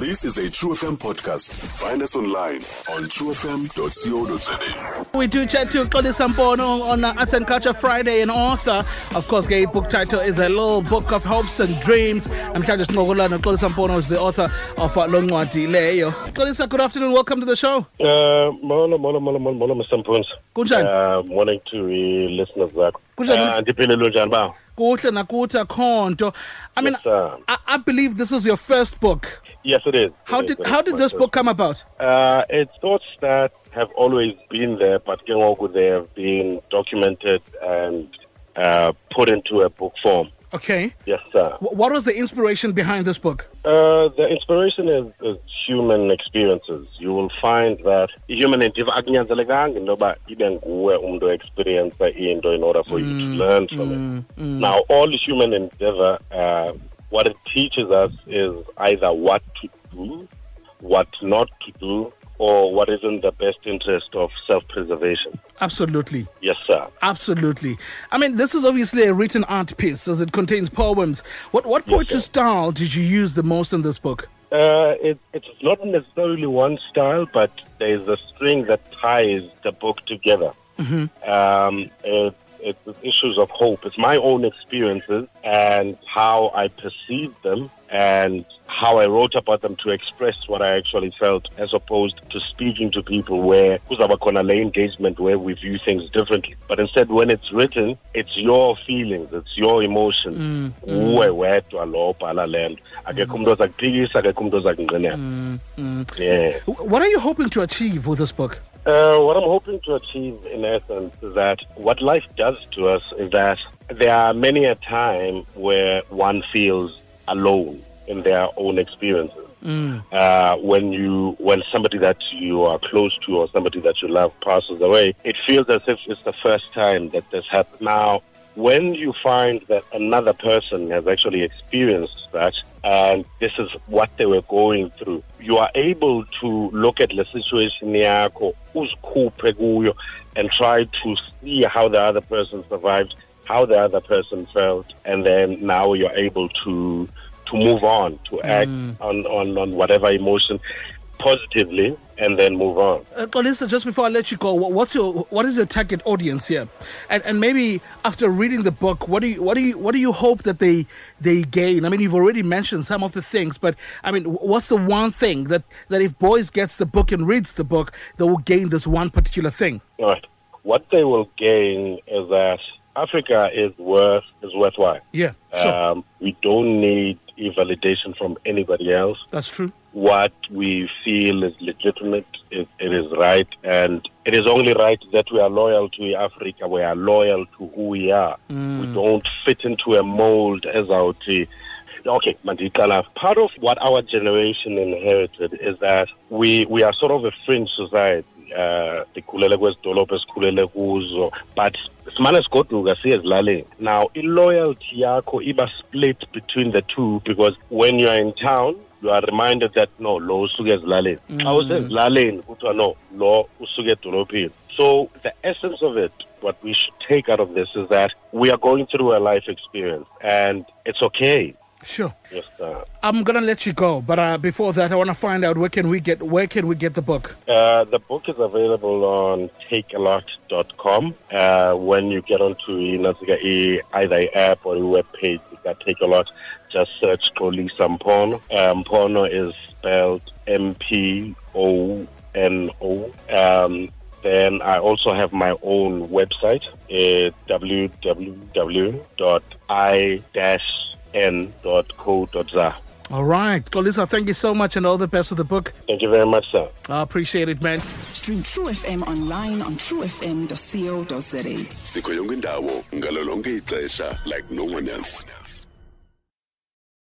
This is a True FM podcast. Find us online on truefm.co.za. We do chat to Xolisa Mpono on uh, Arts and Culture Friday, an author. Of course, the book title is A Little Book of Hopes and Dreams. I'm Claudius Ngogolana. Xolisa Mpono is the author of uh, Longwadi Leyo. Xolisa, good afternoon. Welcome to the show. Uh, molo molo molo molo molo Mr. Mpunzi. Kunjani? Uh, morning to the listeners zakho. Kunjani? Uh, ndiphile njani ba? Kuhle nakuthi akhonto. I mean, Yes, sir. I, I believe this is your first book. Yes, it is. How It did is. how did this book come about? Uh, it's thoughts that have always been there, but ke ngoku they have been documented and uh, put into a book form. Okay. Yes, sir. Wh- What was the inspiration behind this book? Uh, the inspiration is, is human experiences. You will find that human endeavor akunyanzelekanga into yoba ibe nguwe umntu experience into in order for you to learn from it. Now, all human endeavor, uh, what it teaches us is either what to do, what not to do, or what is in the best interest of self-preservation. Absolutely. Yes, sir. Absolutely. I mean, this is obviously a written art piece as it contains poems. What what Yes, poetry sir. style did you use the most in this book? Uh, it, it's not necessarily one style, but there's a string that ties the book together. Um, it, it's issues of hope. It's my own experiences and how I perceive them and how I wrote about them to express what I actually felt, as opposed to speaking to people where lay engagement where we view things differently. But instead, when it's written, it's your feelings, it's your emotions. Mm, mm. Uwe wedwa lo obhala le nto. Akekho mm. umuntu ozakuphikisa, akekho umuntu ozakunqinela. Yeah. What are you hoping to achieve with this book? Uh, what I'm hoping to achieve, in essence, is that what life does to us is that there are many a time where one feels alone in their own experiences. Uh, when you, when somebody that you are close to or somebody that you love passes away, it feels as if it's the first time that this happened. Now, when you find that another person has actually experienced that and this is what they were going through you are able to look at the situation yakho uzikhuphe kuyo and try to see how the other person survived how the other person felt and then now you're able to to move on to act on, on on whatever emotion positively and then move on Uh, Xolisa, just before I let you go, what's your what is your target audience here? And and maybe after reading the book, what do you what do you what do you hope that they they gain? I mean, you've already mentioned some of the things, but I mean, what's the one thing that that if boys gets the book and reads the book, they will gain this one particular thing? All right. What they will gain is that Africa is worth is worthwhile. Yeah, sure, Um, we don't need validation from anybody else. that's true. What we feel is legitimate, it, it is right, and it is only right that we are loyal to Africa. We are loyal to who we are. Mm. We don't fit into a mold as our tea. Okay, Mandikala, part of what our generation inherited is that we, we are sort of a fringe society. Uh, sikhulele kwezidolophu esikhulele kuzo but simane sigoduka siye ezilalini now i-loyalty yakho iba split between the two because when you are in town you are reminded that no lo usuke ezilalini xa usezilalini kuthiwa no lo usuke edolophini. So the essence of it what we should take out of this is that we are going through a life experience and it's okay Sure. yes sir. I'm gonna let you go, but uh, before that, I want to find out where can we get where can we get the book? Uh, the book is available on takealot.com. Uh, when you get onto Inatsika, either app or a web page, you can take a lot. Just search Xolisa Mpono. Uh, Mpono is spelled M P O N O. Um, then I also have my own website, uh, www.i-n.co.za. All right, Xolisa, thank you so much, and all the best with the book. Thank you very much, sir. I appreciate it, man. Stream True FM online on truefm.co.za. Sikho yonke indawo ngalo ixesha like no one else.